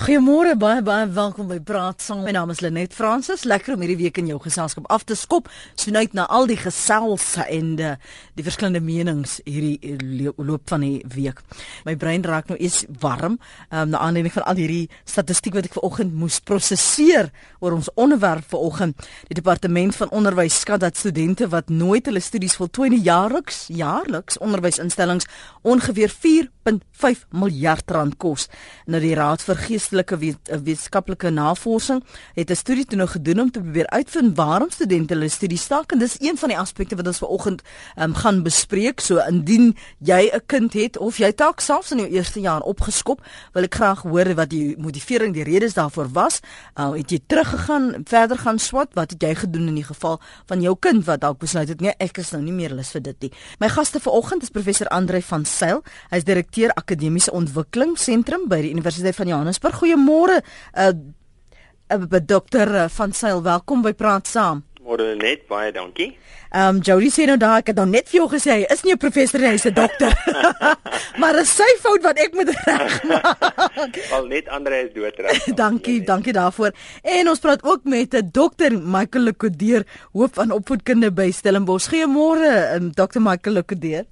Goeiemôre, baie baie welkom by Praat Saam. My naam is Lenet Fransis. Lekker om hierdie week in jou geselskap af te skop. Snoeit na al die gesels en die, die verskillende menings hierdie loop van die week. My brein raak nou eens warm, um, na aanleiding van al hierdie statistiek wat ek vanoggend moes prosesseer oor ons onderwerp vanoggend. Die departement van onderwys skat dat studente wat nooit hulle studies voltooi nie jaarliks, jaarliks onderwysinstellings ongeveer 4.5 miljard rand kos. Nou die Raad vir Gees geestelike eh, wetenskaplike navorsing het 'n studie toe nou gedoen om te probeer uitvind waarom studente hulle studie staak en dis een van die aspekte wat ons vanoggend um, gaan bespreek. So indien jy 'n kind het of jy dalk selfs in jou eerste jaar opgeskop, wil ek graag hoor wat die motivering, die redes daarvoor was. Uh, het jy teruggegaan, verder gaan swat, wat het jy gedoen in die geval van jou kind wat dalk besluit het nee, ek is nou nie meer lus vir dit nie. My gaste vanoggend is professor Andre van Sail. Hy is direkteur akademiese ontwikkeling sentrum by die Universiteit van Johannesburg goeiemôre uh, uh dokter uh, van Sail, welkom by Praat Saam. Môre net, baie dankie. Ehm um, Jody sê nou daai ek het nou net vir jou gesê hy is nie 'n professor nie, hy's 'n dokter. maar dit is sy fout wat ek moet regmaak. Al net ander is doodreg. dankie, dankie daarvoor. En ons praat ook met 'n dokter Michael Lekodeer, hoof van opvoedkunde by Stellenbosch. Goeiemôre, um, dokter Michael Lekodeer.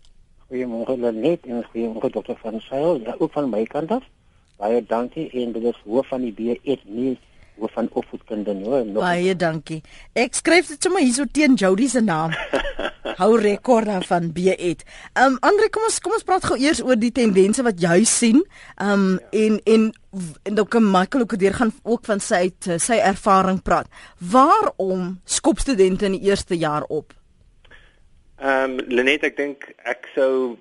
Goeiemôre net en goeiemôre dokter van Sail, ja ook van my kant af. Baie dankie en dit is hoof van die B1 nie hoof van opvoedkunde nie. Baie dankie. Ek skryf dit sommer hierso teen Jody se naam. Hou rekord van B1. Ehm um, Andre, kom ons kom ons praat gou eers oor die tendense wat jy sien. Ehm um, ja. en en en dan kan Michael ook deur gaan ook van sy uit sy ervaring praat. Waarom skop studente in die eerste jaar op? Ehm um, Lenet, ek dink ek sou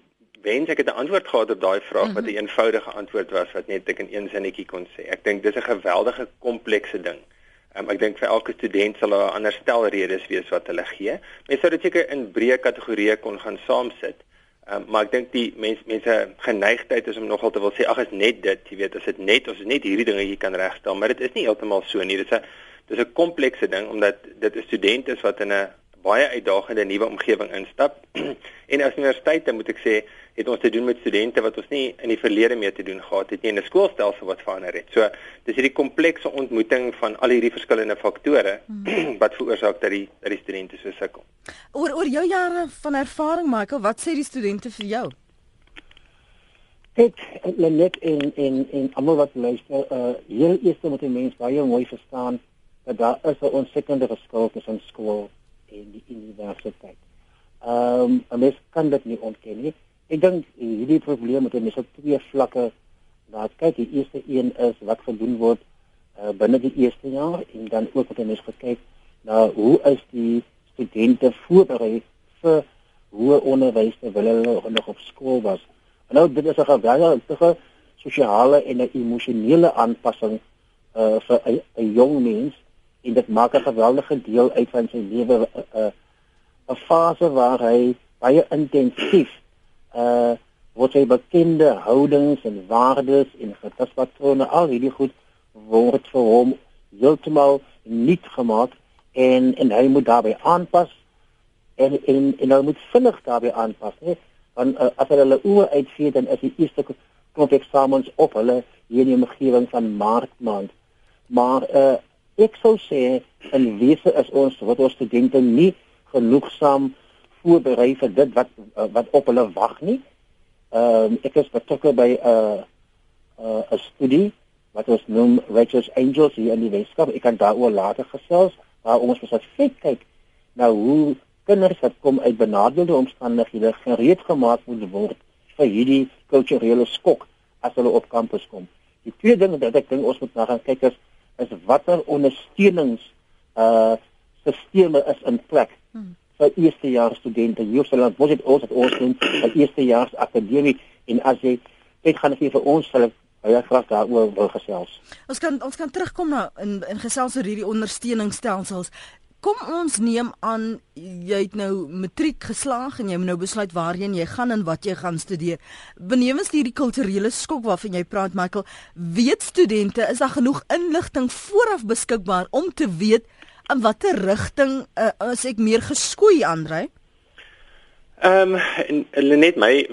wens ek het 'n antwoord gehad op daai vraag wat 'n mhm. eenvoudige antwoord was wat net ek in een sinnetjie kon sê. Ek dink dis 'n geweldige komplekse ding. Um, ek dink vir elke student sal daar 'n ander stel redes wees wat hulle gee. Mense sou dit seker in breë kategorieë kon gaan saamsit. Um, maar ek dink die mense mense geneigtheid is om nogal te wil sê ag is net dit, jy weet, as dit net ons net hierdie dinge jy kan regstel, maar dit is nie heeltemal so nie. Dit is 'n dis 'n komplekse ding omdat dit 'n student is wat in 'n baie uitdagende nuwe omgewing instap. en as universiteite moet ek sê, het ons te doen met studente wat ons nie in die verlede mee te doen gehad het nie in 'n skoolstelsel wat verander het. So dis hierdie komplekse ontmoeting van al hierdie verskillende faktore hmm. wat veroorsaak dat die dat die studente so sukkel. Oor oor jou jare van ervaring Michael, wat sê die studente vir jou? Ek net in in in almal wat luister, uh heel eers moet die mens baie mooi verstaan dat daar is 'n ontsettende verskil tussen skool en die universiteit. Ehm um, mens kan dit nie ontken nie. Ek dink hierdie probleem moet mens op twee vlakke daar kyk. Die eerste een is wat gedoen word uh, binne die eerste jaar en dan ook wat mens kyk na hoe is die studente voorberei vir hoe onderwys terwyl hulle nog op skool was. En nou dit is 'n geweldige sosiale en 'n emosionele aanpassing uh, vir 'n jong mens en dit maak 'n geweldige deel uit van sy lewe 'n uh, 'n uh, fase waar hy baie intensief uh wat sy bekende houdings en waardes en gedragspatrone al hierdie goed word vir hom heeltemal nie gemaak en en hy moet daarbey aanpas en en en hy moet vinnig daarbey aanpas net want uh, as hulle oë uitvee dan is die eerste klop eksamens op hulle hier in die omgewing van maart maand. Maar uh ek sou sê in wese is ons wat ons studente nie genoegsaam voorberei vir dit wat uh, wat op hulle wag nie. Ehm um, ek is betrokke by 'n uh, 'n uh, 'n studie wat ons noem Righteous Angels hier in die Weskaap. Ek kan daaroor later gesels waar ons spesifiek kyk na hoe kinders wat kom uit benadeelde omstandighede gereed gemaak moet word vir hierdie kulturele skok as hulle op kampus kom. Die tweede ding wat ek dink ons moet na gaan kyk is is watter ondersteunings uh sisteme is in plek hmm. Vir eerstejaars studente. Hier sal ons wat ons het ons doen vir eerstejaars akademie en as jy dit gaan vir ons sal baie graag daaroor wil gesels. Ons kan ons kan terugkom na in in gesels oor hierdie ondersteuningsstelsels kom ons neem aan jy het nou matriek geslaag en jy moet nou besluit waarheen jy gaan en wat jy gaan studeer. Benewens hierdie kulturele skok waarvan jy praat Michael, weet studente is daar genoeg inligting vooraf beskikbaar om te weet in watter rigting uh, as ek meer geskoei Andre? Ehm um, net my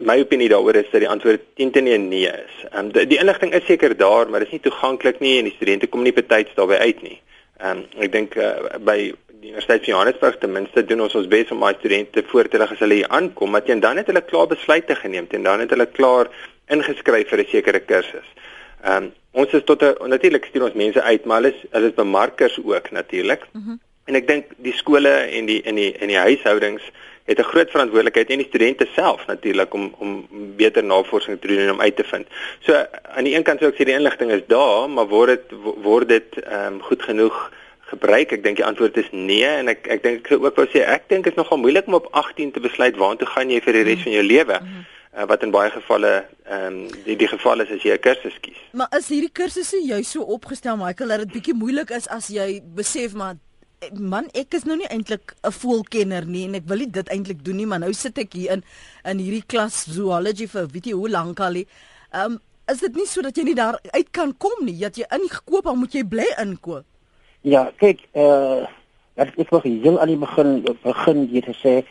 my opinie daaroor is dat die antwoord teen teen nee is. Ehm um, die, die inligting is seker daar, maar dit is nie toeganklik nie en die studente kom nie betyds daarbey uit nie. Ehm um, ek dink uh, by die Universiteit van Johannesburg ten minste doen ons ons bes om my studente voor te lig as hulle hier aankom, teen dan het hulle klaar besluite geneem en dan het hulle klaar ingeskryf vir 'n sekere kursus. Ehm um, ons is tot 'n natuurlik stuur ons mense uit, maar hulle is hulle is bemarkers ook natuurlik. Mm -hmm. En ek dink die skole en die in die in die huishoudings het 'n groot verantwoordelikheid en die studente self natuurlik om om beter navorsing te doen en om uit te vind. So aan die een kant sou ek sê die inligting is daar, maar word dit word dit ehm um, goed genoeg gebruik? Ek dink die antwoord is nee en ek ek dink ek ook wou sê ek dink dit is nogal moeilik om op 18 te besluit waartoe gaan jy vir die res van jou lewe. Uh, wat in baie gevalle ehm um, die die geval is as jy 'n kursus kies. Maar is hierdie kursusse jy so opgestel Michael dat dit bietjie moeilik is as jy besef maar man ek is nou nie eintlik 'n voelkenner nie en ek wil nie dit eintlik doen nie maar nou sit ek hier in in hierdie klas zoology vir weet jy hoe lank al. Ehm um, is dit nie so dat jy nie daar uit kan kom nie dat jy ingekoop dan moet jy bly inkoop. Ja, kyk eh uh, ek wil heel aan die begin begin jy te sê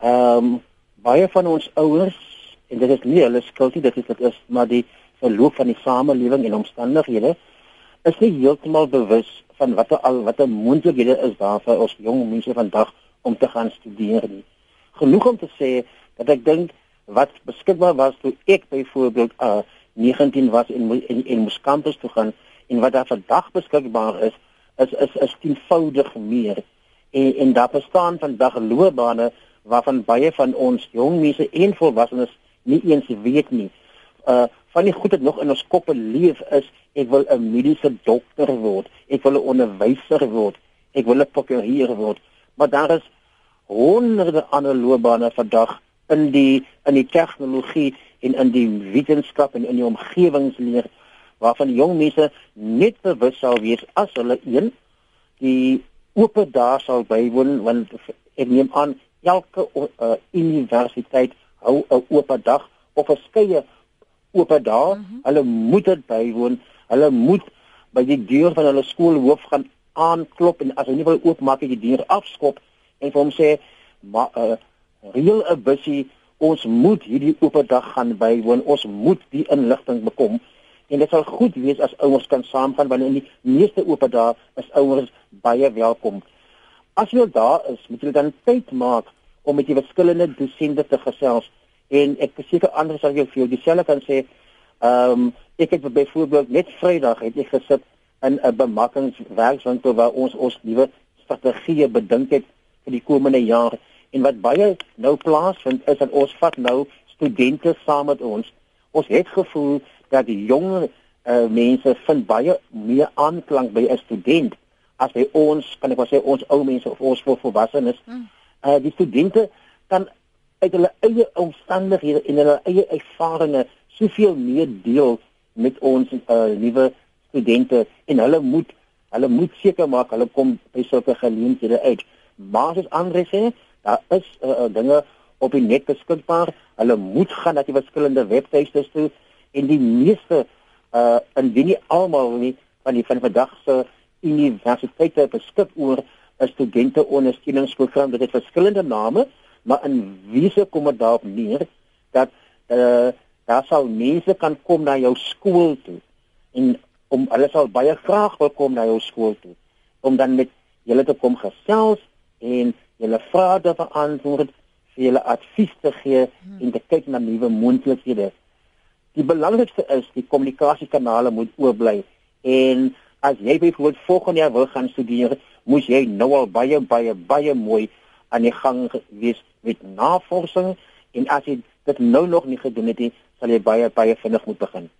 ehm um, baie van ons ouers en dit is nie hulle skuld nie dit is dit is maar die verloop van die samelewing en omstandighede is nie heeltemal bewus van wat al wat 'n moontlikhede is daar vir ons jong mense vandag om te gaan studeer nie. Genoeg om te sê dat ek dink wat beskikbaar was toe ek byvoorbeeld uh 19 was en in in moes kampus toe gaan en wat daar vandag beskikbaar is is is is tienvoudig meer. En en daar bestaan vandag loopbane waarvan baie van ons jong mense en volwassenes nie eens weet nie. Uh van die goed wat nog in ons koppe leef is ek wil 'n mediese dokter word, ek wil 'n onderwyser word, ek wil 'n prokureur word. Maar daar is honderde ander loopbane vandag in die in die tegnologie en in die wetenskap en in die omgewingsleer waarvan jong mense net bewus sal wees as hulle een die oop daar sal bywoon want ek neem aan elke uh, universiteit hou 'n oop dag of 'n skeie oop daar. Mm -hmm. Hulle moet dit bywoon. Hulle moet by die deur van hulle skoolhoof gaan aanklop en as hulle nie wil oopmaak die deur afskop en vir hom sê maar uh, reël 'n busie ons moet hierdie oop dag gaan bywoon. Ons moet die inligting bekom. En dit sal goed wees as ouers kan saamgaan want in die meeste oop dae is ouers baie welkom. As jy daar is, moet jy dan tyd maak om met die verskillende dosente te gesels. En ek seker ander sal jou vir dieselfde kan sê ehm um, ek het byvoorbeeld net Vrydag het ek gesit in 'n bemakkingswerkswinkel waar ons ons nuwe strategieë bedink het vir die komende jaar. En wat baie nou plaasvind is dat ons vat nou studente saam met ons. Ons het gevoel dat die jong uh, mense vind baie meer aanklank by 'n student as by ons kan ek maar sê ons ou mense of ons volwassenes. Mm. Uh, die studente kan uit hulle eie omstandighede en hulle eie ervarings soveel meer deel met ons uh, nuwe studente en hulle moet hulle moet seker maak hulle kom by sulke geleenthede uit. Maar as Andre sê, daar is uh, dinge op die net beskikbaar. Hulle moet gaan na die verskillende webtuistes toe en die meeste uh in wie nie almal nie van die van vandag se universiteite beskik oor 'n studente ondersteuningsprogram. Dit het verskillende name maar in wiese kom dit daarop neer dat eh uh, daar sal mense kan kom na jou skool toe en om hulle sal baie graag wil kom na jou skool toe om dan met julle te kom gesels en julle vrae te beantwoord vir julle advies te gee hmm. en te kyk na nuwe moontlikhede. Die belangrikste is die kommunikasiekanale moet oop bly en as jy byvoorbeeld volgende jaar wil gaan studeer, moet jy nou al baie baie baie mooi aan die gang wees met navorsing. En as jy dit nou nog nie gedoen het nie, sal jy baie baie vinnig moet begin.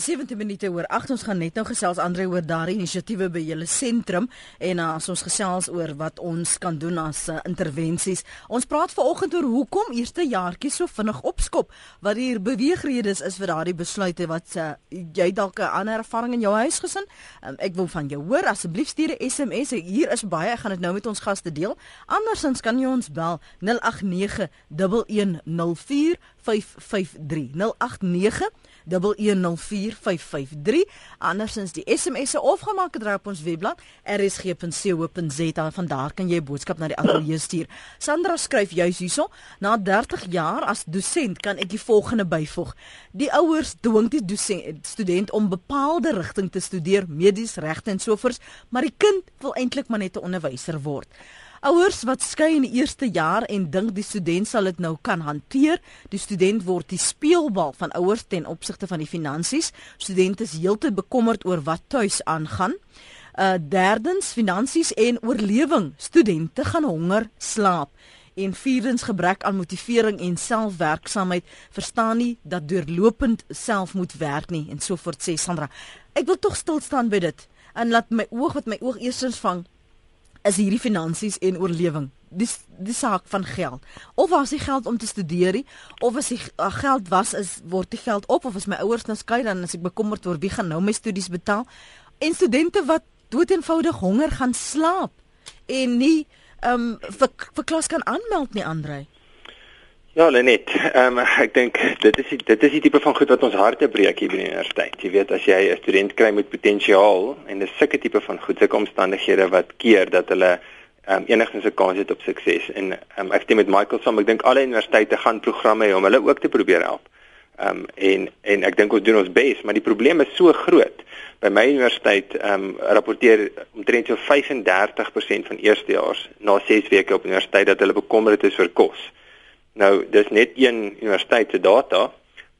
17 minute oor 8 ons gaan net nou gesels Andre oor daardie inisiatiewe by julle sentrum en uh, as ons gesels oor wat ons kan doen as uh, intervensies. Ons praat vanoggend oor hoekom eerste jaartjie so vinnig opskop. Wat die beweegredes is vir daardie besluite wat uh, jy dalk 'n ander ervaring in jou huisgesin. Um, ek wil van jou hoor asseblief stuur 'n SMS. Hier is baie ek gaan dit nou met ons gaste deel. Andersins kan jy ons bel 089 1104 553 089 1104553 andersins die SMS'e of gemaak het op ons webblad rsg.co.za van daar kan jy 'n boodskap na die ateljee stuur. Sandra skryf juis hierso na 30 jaar as dosent kan ek die volgende byvoeg. Die ouers dwing die dosent student om bepaalde rigting te studeer, medies, regte en sovoorts, maar die kind wil eintlik maar net 'n onderwyser word. Ouers wat skei in die eerste jaar en dink die student sal dit nou kan hanteer, die student word die speelbal van ouers ten opsigte van die finansies. Studente is heeltyd bekommerd oor wat tuis aangaan. Uh derdens finansies en oorlewing. Studente gaan honger, slaap en vierdens gebrek aan motivering en selfwerksaamheid verstaan nie dat deurlopend self moet werk nie en so voort sê Sandra. Ek wil tog stil staan by dit en laat my oog wat my oog eerstens vang is hierdie finansies en oorlewing. Dis die saak van geld. Of was die geld om te studeer, of as die uh, geld was is word die geld op of as my ouers nou skei dan as ek bekommerd oor wie gaan nou my studies betaal. En studente wat doeteenvoudig honger gaan slaap en nie ehm um, vir vir klas kan aanmeld nie Andre. Ja, Lenet, um, ek dink dit is die, dit is die tipe van goed wat ons harte breek hier by die universiteit. Jy weet as jy 'n student kry met potensiaal en dis sulke tipe van goed, sulke omstandighede wat keer dat hulle um, enigstens 'n kans het op sukses. En um, ek stem met Michael saam, ek dink alle universiteite gaan programme hê om hulle ook te probeer help. Ehm um, en en ek dink ons doen ons bes, maar die probleem is so groot. By my universiteit ehm um, rapporteer omtrent so 35% van eerstejaars na 6 weke op universiteit dat hulle bekommerd is oor kos. Nou dis net een universiteit se data,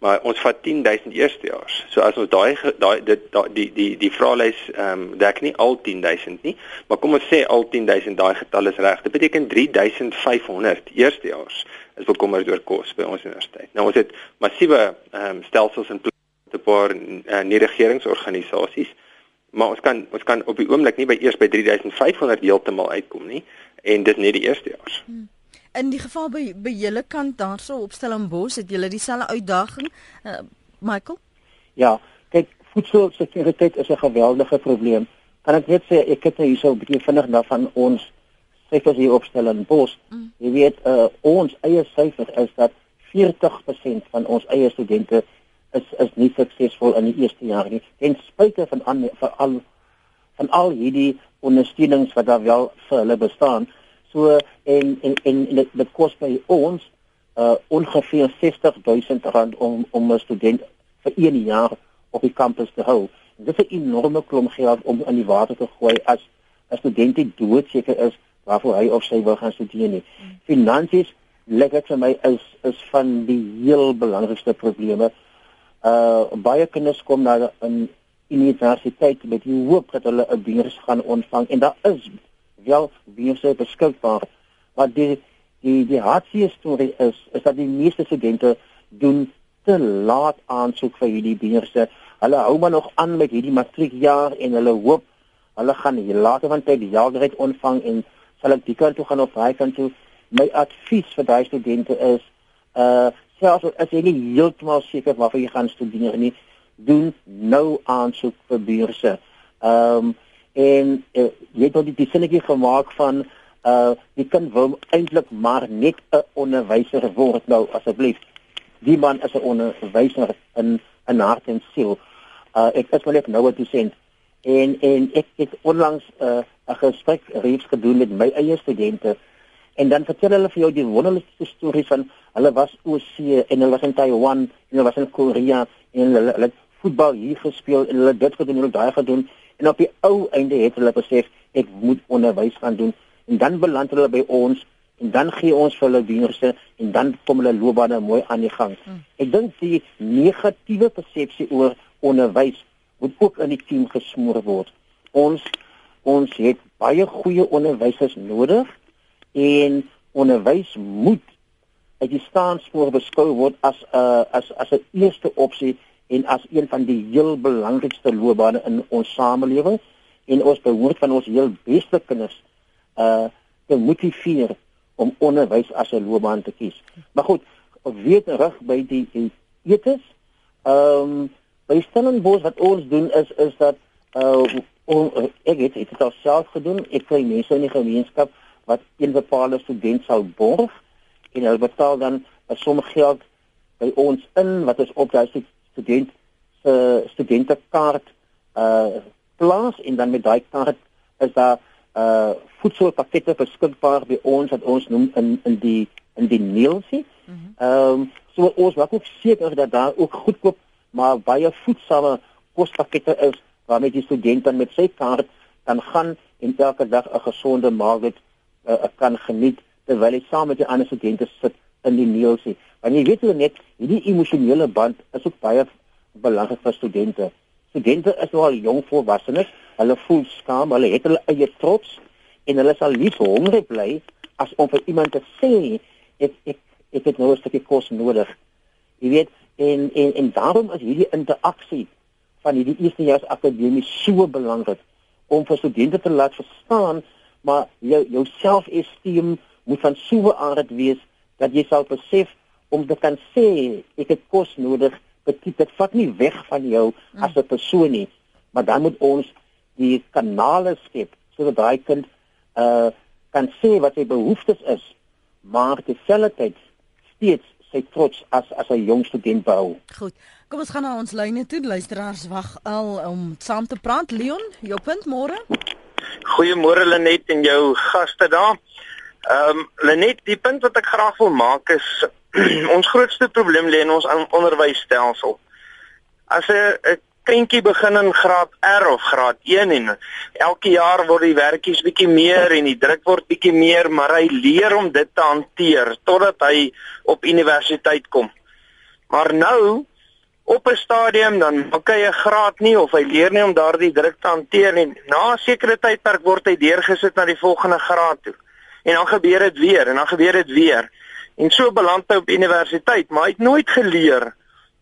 maar ons vat 10000 eerstejaars. So as ons daai daai dit die die die vraelys ehm um, dek nie al 10000 nie, maar kom ons sê al 10000 daai getal is reg. Dit beteken 3500 eerstejaars is bekommerd oor kos by ons universiteit. Nou ons het massiewe ehm um, stelsels in plek 'n paar uh, nie regeringsorganisasies maar ons kan ons kan op die oomblik nie by eers by 3500 heeltemal uitkom nie en dit net die eerste jaar. Hmm in die geval by by julle kant daarso op Stellenbosch het julle dieselfde uitdaging uh, Michael? Ja kyk voedselsekuriteit is 'n geweldige probleem. Kan ek net sê ek het nou hierso 'n bietjie vinnig na van ons syfers hier op Stellenbosch. Mm. jy weet uh, ons eie syfer is dat 40% van ons eie studente is is nie suksesvol in die eerste jaar nie. Ten spyte van an, van al van al hierdie ondersteunings wat daar wel vir hulle bestaan So en en en dit, dit kos by ons uh ongeveer 60000 rand om om 'n student vir 1 jaar op die kampus te hou. Dit is 'n enorme klomp geld om in die water te gooi as 'n student dit doodseker is waarvoor hy of sy wil gaan studeer nie. Finansies lyk dit vir my is is van die heel belangrikste probleme. Uh baie kinders kom na 'n universiteit met die hoop dat hulle 'n beurs gaan ontvang en daar is wel beurse beskikbaar. Maar die die die hartseer storie is is dat die meeste studente doen te laat aansoek vir hierdie beurse. Hulle hou maar nog aan met hierdie matriekjaar en hulle hoop hulle gaan hier later van tyd die jaargeld ontvang en sal ek die kant toe gaan of hy kan toe. My advies vir daai studente is uh selfs as jy nie heeltemal seker waarvoor jy gaan studeer nie, doen nou aansoek vir beurse. Ehm um, en uh, jy het tot die sinnetjie gemaak van uh jy kan wil eintlik maar net 'n onderwyser word nou asseblief. Die man is 'n onderwyser in in hart en siel. Uh ek is wel net nou 'n dosent en en ek het onlangs 'n uh, 'n gesprek reeds gedoen met my eie studente en dan vertel hulle vir jou die wonderlike stories van hulle was oorsee en hulle was in Taiwan en hulle was in Korea en hulle het voetbal hier gespeel en hulle dit gedoen en hulle daai gedoen En op die ou einde het hulle besef ek moet onderwys gaan doen en dan beland hulle by ons en dan gee ons vir hulle dienste en dan kom hulle loopbane mooi aan die gang. Hmm. Ek dink die negatiewe persepsie oor onderwys moet ook in die team gesmoor word. Ons ons het baie goeie onderwysers nodig en onderwys moet uit die staanspoor beskou word as 'n uh, as as 'n eerste opsie en as een van die heel belangrikste loopbane in ons samelewing en ons behoort van ons heel beste kinders uh te motiveer om onderwys as 'n loopbaan te kies. Maar goed, weet terug by die etes. Ehm um, by Stellenbosch wat ons doen is is dat uh on, ek het dit self gedoen. Ek kry mense in die gemeenskap wat een bepaalde student sal borg en hulle betaal dan 'n som geld by ons in wat is op daai student se uh, studentekaart uh plaas en dan met daai kaart is daar uh voedselpakkette beskikbaar by ons wat ons noem in in die in die neelsie. Mhm. Ehm mm um, so ons maak ook seker dat daar ook goedkoop maar baie voedsame kospakkette is waarmee die student dan met sy kaart kan gaan en elke dag 'n gesonde maaltyd uh, kan geniet terwyl hy saam met die ander studente sit in die neelsie. Want jy weet hoe net hierdie emosionele band is ook baie belangrik vir studente. Studente is nou al jong volwassenes, hulle voel skaam, hulle het hulle eie trots en hulle sal nie honger bly as om vir iemand te sê ek ek ek het nou 'n stukkie kos nodig. Jy weet en en en daarom is hierdie interaksie van hierdie eerstejaars akademie so belangrik om vir studente te laat verstaan maar jou jou selfesteem moet van so 'n aard wees dat jy sal besef om te kan sê ek het kos nodig beteken dit vat nie weg van jou mm. as 'n persoon nie maar dan moet ons die kanale skep sodat daai kind uh kan sê wat sy behoeftes is maar terselfdertyd steeds sy trots as as 'n jong student behou. Goed. Kom ons gaan na ons lyne toe. Luisteraars wag al om saam te praat. Leon, jou punt môre. Goeiemôre Lenet en jou gaste daar. Ehm um, Lenet, die punt wat ek graag wil maak is ons grootste probleem lê in ons onderwysstelsel. As 'n kindjie begin in graad R of graad 1 en elke jaar word die werkies bietjie meer en die druk word bietjie meer, maar hy leer om dit te hanteer totdat hy op universiteit kom. Maar nou op 'n stadium dan maak hy 'n graad nie of hy leer nie om daardie druk te hanteer nie. Na 'n sekere tydperk word hy deurgesit na die volgende graad toe. En dan gebeur dit weer en dan gebeur dit weer. En so beland hy op universiteit, maar hy het nooit geleer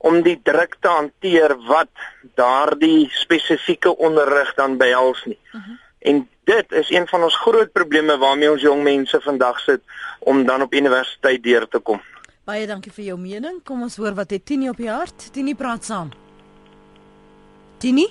om die druk te hanteer wat daardie spesifieke onderrig dan behels nie. Uh mhm. -huh. En dit is een van ons groot probleme waarmee ons jong mense vandag sit om dan op universiteit deur te kom. Baie dankie vir jou mening. Kom ons hoor wat het Tini op die hart. Tini praat saam. Tini?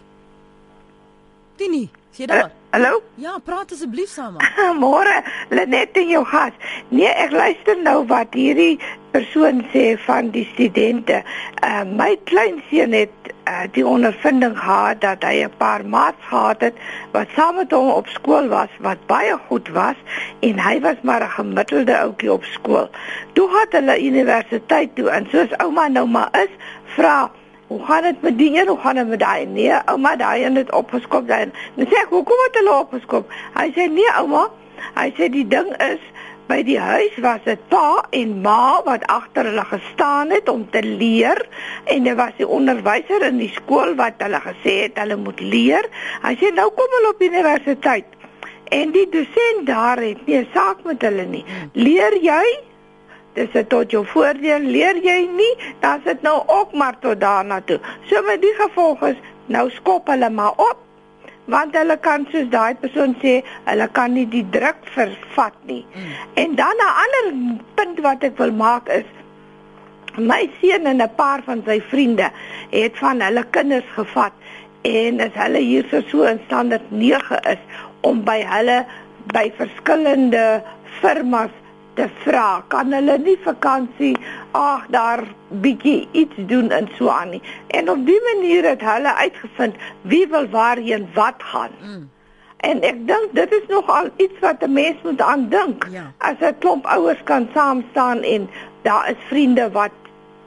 Tini, sien jy daar? Uh, Hallo? Ja, praat asseblief saam. Môre, Lenet en jou gas. Nee, ek luister nou wat hierdie persoon sê van die studente. Uh my kleinseun het uh, die ondervinding gehad dat hy 'n paar maats gehad het wat saam met hom op skool was wat baie goed was en hy was maar 'n gemiddelde ouetjie op skool. Toe het hulle universiteit toe en soos ouma nou maar is, vra Hoe gaan dit met die een? Hoe gaan dit met daai? Nee, ouma, daai een het opgeskop daai. Dan sê ek, "Hoekom het hulle opgeskop?" Hy sê, "Nee, ouma." Hy sê die ding is by die huis was dit pa en ma wat agter hulle gestaan het om te leer en dit was die onderwyser in die skool wat hulle gesê het hulle moet leer. Hy sê nou kom hulle op universiteit. En die dosent daar het nie 'n saak met hulle nie. Leer jy dis dit tot jou voordeel. Leer jy nie dan sit nou ook maar tot daarna toe. So met die gevolg is nou skop hulle maar op want hulle kan soos daai persoon sê hulle kan nie die druk vervat nie. Mm. en dan 'n ander punt wat ek wil maak is my seun en 'n paar van sy vriende het van hulle kinders gevat en as hulle hier so so in standaard 9 is om by hulle by verskillende firmas te vra kan hulle nie vakansie ag daar bietjie iets doen en so aan nie en op die manier het hulle uitgevind wie wil waarheen wat gaan mm. en ek dink dit is nogal iets wat 'n mens moet aandink ja. as 'n klomp ouers kan saam staan en daar is vriende wat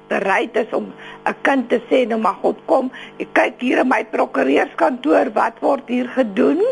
bereid is om 'n kind te sê nou maar God kom ek kyk hier in my prokureurskantoor wat word hier gedoen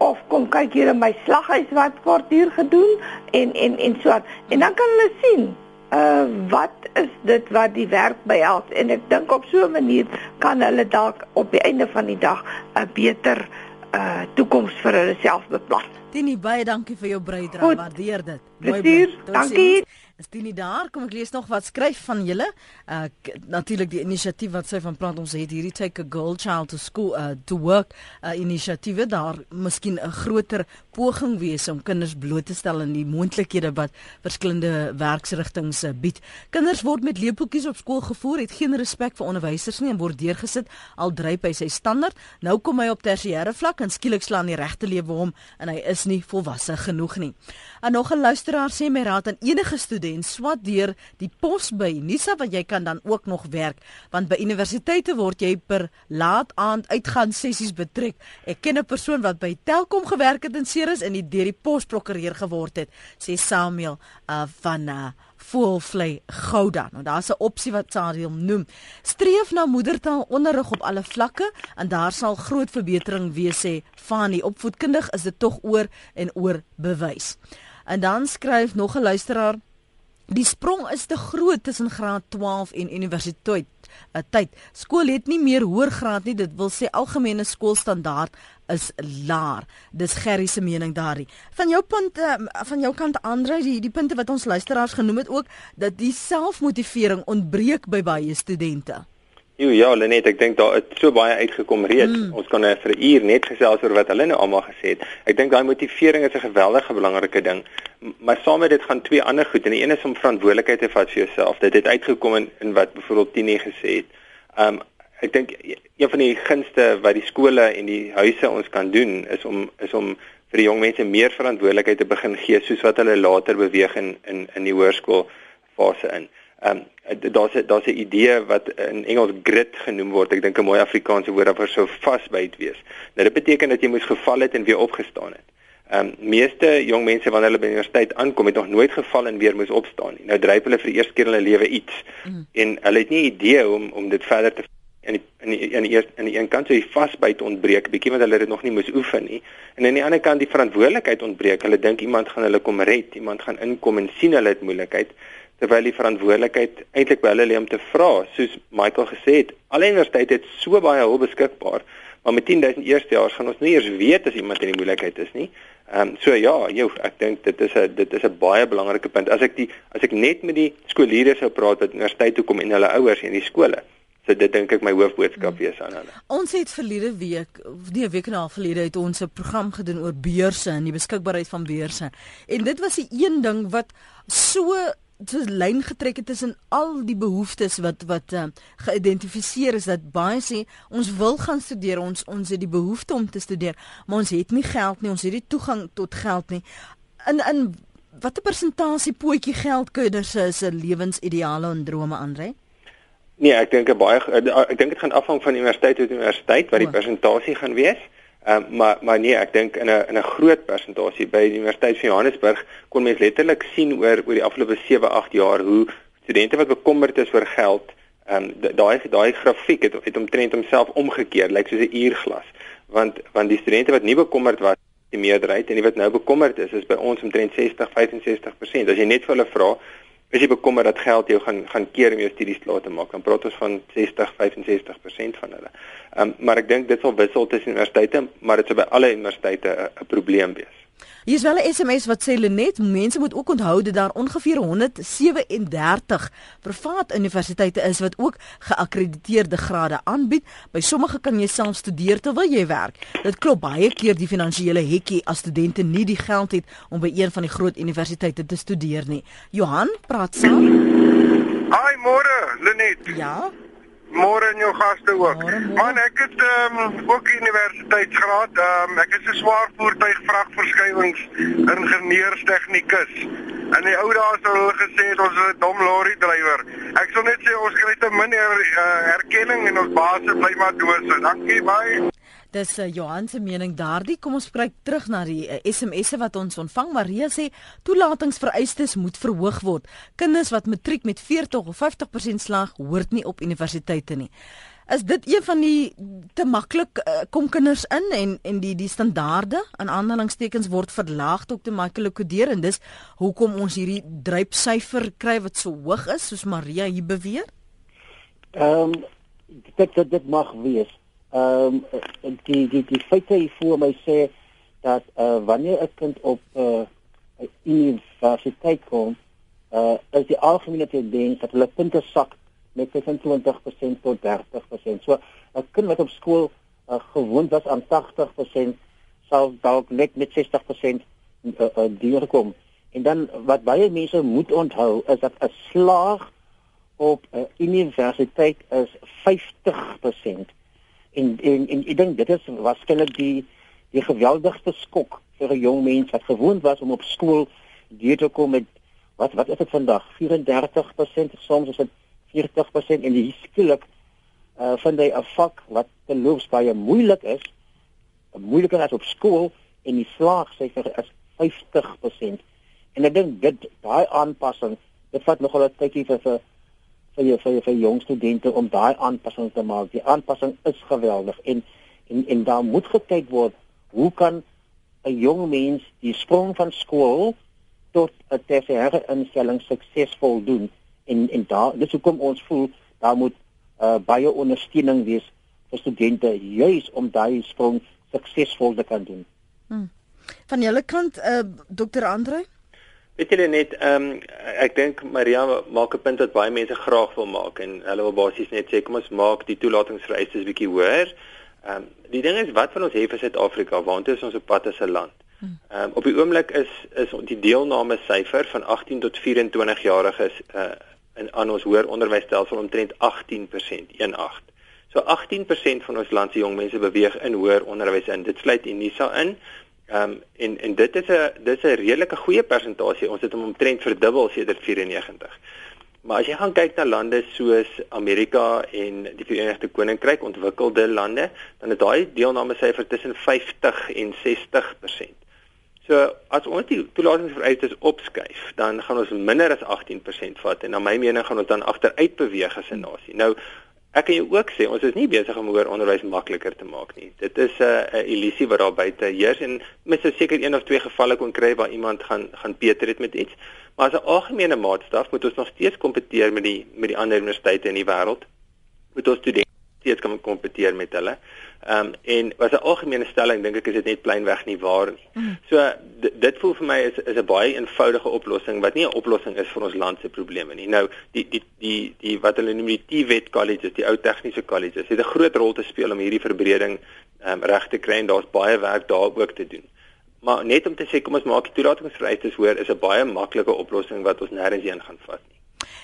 of kom kyk hier in my slaghuis wat word hier gedoen en en en so aan. En dan kan hulle sien uh wat is dit wat die werk behels en ek dink op so 'n manier kan hulle dalk op die einde van die dag 'n beter uh toekoms vir hulle self beplan. Tini baie dankie vir jou bydrae. Waardeer dit. Mooi. Dankie. Is dit nie daar? Kom ek lees nog wat skryf van julle. Uh natuurlik die inisiatief wat sy van praat ons het hierdie take a girl child to school uh to work uh inisiatiewe daar miskien 'n groter poging wees om kinders bloot te stel aan die moontlikhede wat verskillende werksrigtinge uh, bied. Kinders word met lepeltjies op skool gevoer, het geen respek vir onderwysers nie en word deurgesit al dryp hy sy standaard. Nou kom hy op tersiêre vlak en skielik slaan die regte lewe hom en hy is nie volwasse genoeg nie. En nog 'n luisteraar sê my raad aan enige student en swat deur die pos by Nisa wat jy kan dan ook nog werk want by universiteite word jy per laat aand uitgaan sessies betrek. Ek ken 'n persoon wat by Telkom gewerk het in Ceres en die deur die pos prokureur geword het, sê Samuel uh, van uh, voelvlei Gouda. Nou daar's 'n opsie wat Sadiel noem. Streef na moedertaal onderrig op alle vlakke en daar sal groot verbetering wees sê Fani. Opvoedkundig is dit tog oor en oor bewys. En dan skryf nog 'n luisteraar Die sprong is te groot tussen graad 12 en universiteit. uh, Tyd. Skool het nie meer hoër graad nie. Dit wil sê algemene skoolstandaard is laer. Dis Gerry se mening daarin. Van jou punt uh, van jou kant Andre, die die punte wat ons luisteraars genoem het ook dat die selfmotivering ontbreek by baie studente. Jo, ja, Lenet, ek dink daar het so baie uitgekom reeds. Mm. Ons kan vir 'n uur net gesels oor wat hulle nou almal gesê het. Ek dink daai motivering is 'n geweldige belangrike ding. Maar saam met dit gaan twee ander goed. En die een is om verantwoordelikheid te vat vir jouself. Dit het uitgekom in, in wat byvoorbeeld Tini gesê het. Um ek dink een van die gunste wat die skole en die huise ons kan doen is om is om vir die jong mense meer verantwoordelikheid te begin gee soos wat hulle later beweeg in in in die hoërskoolfase in. Ehm um, daar's daar's 'n idee wat in Engels grit genoem word. Ek dink 'n mooi Afrikaanse woord daarvoor sou vasbyt wees. Nou dit beteken dat jy moes geval het en weer opgestaan het. Ehm um, meeste jong mense wanneer hulle by universiteit aankom het nog nooit geval en weer moes opstaan nie. Nou dryf hulle vir die eerste keer in hulle lewe iets mm. en hulle het nie idee om om dit verder te in die, in die, in die eerste in die een kant sou jy vasbyt ontbreek bietjie want hulle het dit nog nie moes oefen nie. En aan die ander kant die verantwoordelikheid ontbreek. Hulle dink iemand gaan hulle kom red, iemand gaan inkom en sien hulle het moeilikheid terwyl die verantwoordelikheid eintlik by hulle lê om te vra soos Michael gesê het alle universiteite het so baie hulp beskikbaar maar met 10000 eerstejaars gaan ons nie eers weet as iemand in die moeilikheid is nie. Ehm um, so ja, jou ek dink dit is 'n dit is 'n baie belangrike punt. As ek die as ek net met die skoolleerders sou praat wat universiteit toe kom en hulle ouers en die skole So dit dink ek my hoofboodskap wees aan hulle. Ons het verlede week, nee, week en 'n half gelede het ons 'n program gedoen oor beurse en die beskikbaarheid van beurse. En dit was die een ding wat so dis lyn getrek het tussen al die behoeftes wat wat uh, geïdentifiseer is dat baie sê ons wil gaan studeer ons ons het die behoefte om te studeer maar ons het nie geld nie ons het nie toegang tot geld nie. In in watter persentasie potjie geld kinders se lewensideale en drome aanry Nee, ek dink baie ek dink dit gaan afhang van universiteit tot universiteit wat die persentasie gaan wees. Ehm um, maar maar nee, ek dink in 'n in 'n groot persentasie by die Universiteit van Johannesburg kon mens letterlik sien oor oor die afgelope 7, 8 jaar hoe studente wat bekommerd is oor geld, ehm um, daai daai grafiek het het omtrent homself omgekeer, lyk like soos 'n uurglas. Want want die studente wat nie bekommerd was die meerderheid en die wat nou bekommerd is is by ons omtrent 60 65%. As jy net vir hulle vra, is jy bekommerd dat geld jou gaan gaan keer om jou studies klaar te maak. Dan praat ons van 60 65% van hulle. Ehm um, maar ek dink dit sal wissel tussen universiteite, maar dit sou by alle universiteite 'n probleem wees. Hier is wel 'n SMS wat sê Lenet, mense moet ook onthou dat daar ongeveer 137 privaat universiteite is wat ook geakkrediteerde grade aanbied. By sommige kan jy self studeer terwyl jy werk. Dit klop baie keer die finansiële hekkie as studente nie die geld het om by een van die groot universiteite te studeer nie. Johan, praat saam. Hi, môre, Lenet. Ja. Môre en jou gaste ook. Man, ek het ehm um, ook universiteitsgraad. Ehm um, ek is 'n swaar voertuig vragverskywings ingenieurstegnikus. In die ou dae sou hulle gesê het ons is 'n dom lorry drywer. Ek sou net sê ons kry te min er, uh, erkenning en ons baas bly maar dood. Dankie baie. Dis uh, Johan se mening daardie. Kom ons kyk terug na die uh, SMS'e wat ons ontvang. Maria sê toelatingsvereistes moet verhoog word. Kinders wat matriek met 40 of 50% slag hoort nie op universiteite nie. Is dit een van die te maklik uh, kom kinders in en en die die standaarde aan aanhalingstekens word verlaag tot te maklik kodeer en dis hoekom ons hierdie drypsyfer kry wat so hoog is soos Maria hier beweer? Ehm um, dit dit dit mag wees ehm um, die die die feite hier voor my sê dat uh, wanneer 'n kind op 'n uh, universiteit kom, uh, is die algemene tendens dat hulle punte sak met 25% tot 30%. So 'n kind wat op skool uh, gewoond was aan 80% sal dalk net met 60% uh, uh, deurkom. En dan wat baie mense moet onthou is dat 'n slaag op 'n universiteit is 50% en en en ek dink dit is waarskynlik die die geweldigste skok vir 'n jong mens wat gewoond was om op skool deur te kom met wat wat is dit vandag? 34% soms is dit 40% en die skielik uh vind hy 'n vak wat te loops baie moeilik is moeiliker as op skool en die slaagsyfer is 50% en ek dink dit daai aanpassing dit vat nogal 'n tydjie vir vir vir jou vir, vir jong studente om daai aanpassing te maak die aanpassing is geweldig en en en daar moet gekyk word hoe kan 'n jong mens die sprong van skool tot 'n tersiêre instelling suksesvol doen en en daar dis hoekom ons voel daar moet uh, baie ondersteuning wees vir studente juis om daai sprong suksesvol te kan doen. Hmm. Van julle kant uh, Dr. Andre Weet julle net ehm um, ek dink Maria maak 'n punt wat baie mense graag wil maak en hulle wil basies net sê kom ons maak die toelatingsvereistes bietjie hoër. Ehm um, die ding is wat van ons hê vir Suid-Afrika waantoe is ons op pad as 'n land? Ehm um, op die oomblik is is die deelname syfer van 18 tot 24 jariges uh in aan ons hoër onderwysstelsel omtrent 18%, 18. So 18% van ons land se jong mense beweeg in hoër onderwys in. Dit sluit Unisa in. Ehm um, en en dit is 'n dis 'n redelike goeie persentasie. Ons het hom omtrent verdubbel sedert 94. Maar as jy gaan kyk na lande soos Amerika en die Verenigde Koninkryk, ontwikkelde lande, dan is daai deelname syfer tussen 50 en 60%. So as ons die toelatingsvereistes opskuif, dan gaan ons minder as 18% vat en na my mening gaan ons dan agteruit beweeg as 'n nasie. Nou ek kan jou ook sê ons is nie besig om hoër onderwys makliker te maak nie. Dit is 'n uh, 'n illusie wat daar buite heers en mens sou seker een of twee gevalle kon kry waar iemand gaan gaan beter het met iets. Maar as 'n algemene maatstaf moet ons nog steeds kompeteer met die met die ander universiteite in die wêreld. Moet ons studente steeds kan kompeteer met hulle. Ehm um, en was 'n algemene stelling dink ek is dit net plainweg nie waar nie. Mm. So dit voel vir my is is 'n baie eenvoudige oplossing wat nie 'n oplossing is vir ons land se probleme nie. Nou die die die die wat hulle noem die TVET colleges, die ou tegniese colleges, het 'n groot rol te speel om hierdie verbreding ehm um, reg te kry en daar's baie werk daar ook te doen. Maar net om te sê kom ons maak die toelatingsvereistes hoor is 'n baie maklike oplossing wat ons nêrens heen gaan vat nie.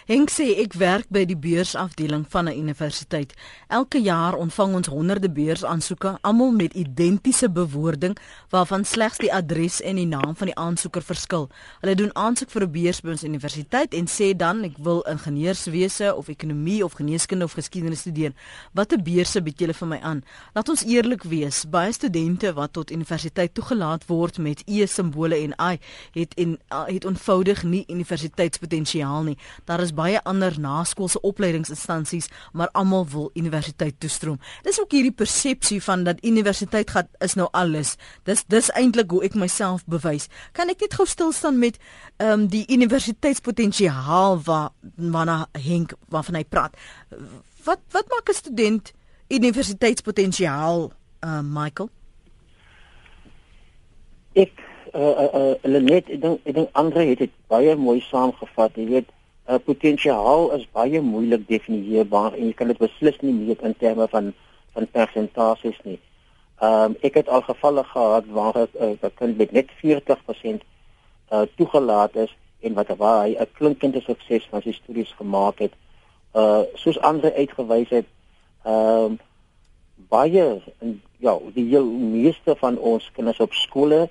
Henk sê ek werk by die beursafdeling van 'n universiteit. Elke jaar ontvang ons honderde beursaansoeke, almal met identiese bewoording waarvan slegs die adres en die naam van die aansoeker verskil. Hulle doen aansoek vir 'n beurs by ons universiteit en sê dan ek wil ingenieurswese of ekonomie of geneeskunde of geskiedenis studeer. Watter beurse bied julle vir my aan? Laat ons eerlik wees, baie studente wat tot universiteit toegelaat word met E simbole en I het en het eenvoudig nie universiteitspotensiaal nie. Daar is baie ander naskoolse opleidingsinstansies, maar almal wil universiteit toestroom. Dis ook hierdie persepsie van dat universiteit gaan is nou alles. Dis dis eintlik hoe ek myself bewys. Kan ek net gou stil staan met ehm um, die universiteitspotensiaal waarna Henk waarvan hy praat. Wat wat maak 'n student universiteitspotensiaal, uh, Michael? Ek uh uh, uh Lenet, ek dink ek dink Andre het dit baie mooi saamgevat. Jy weet, uh, potensiaal is baie moeilik definieerbaar en jy kan dit beslis nie meet in terme van van persentasies nie. Ehm um, ek het al gevalle gehad waar 'n uh, kind met net 40% uh, toegelaat is en wat waar hy 'n klinkende sukses van sy studies gemaak het. Uh soos ander uitgewys het, ehm um, baie en ja, die heel meeste van ons kinders op skole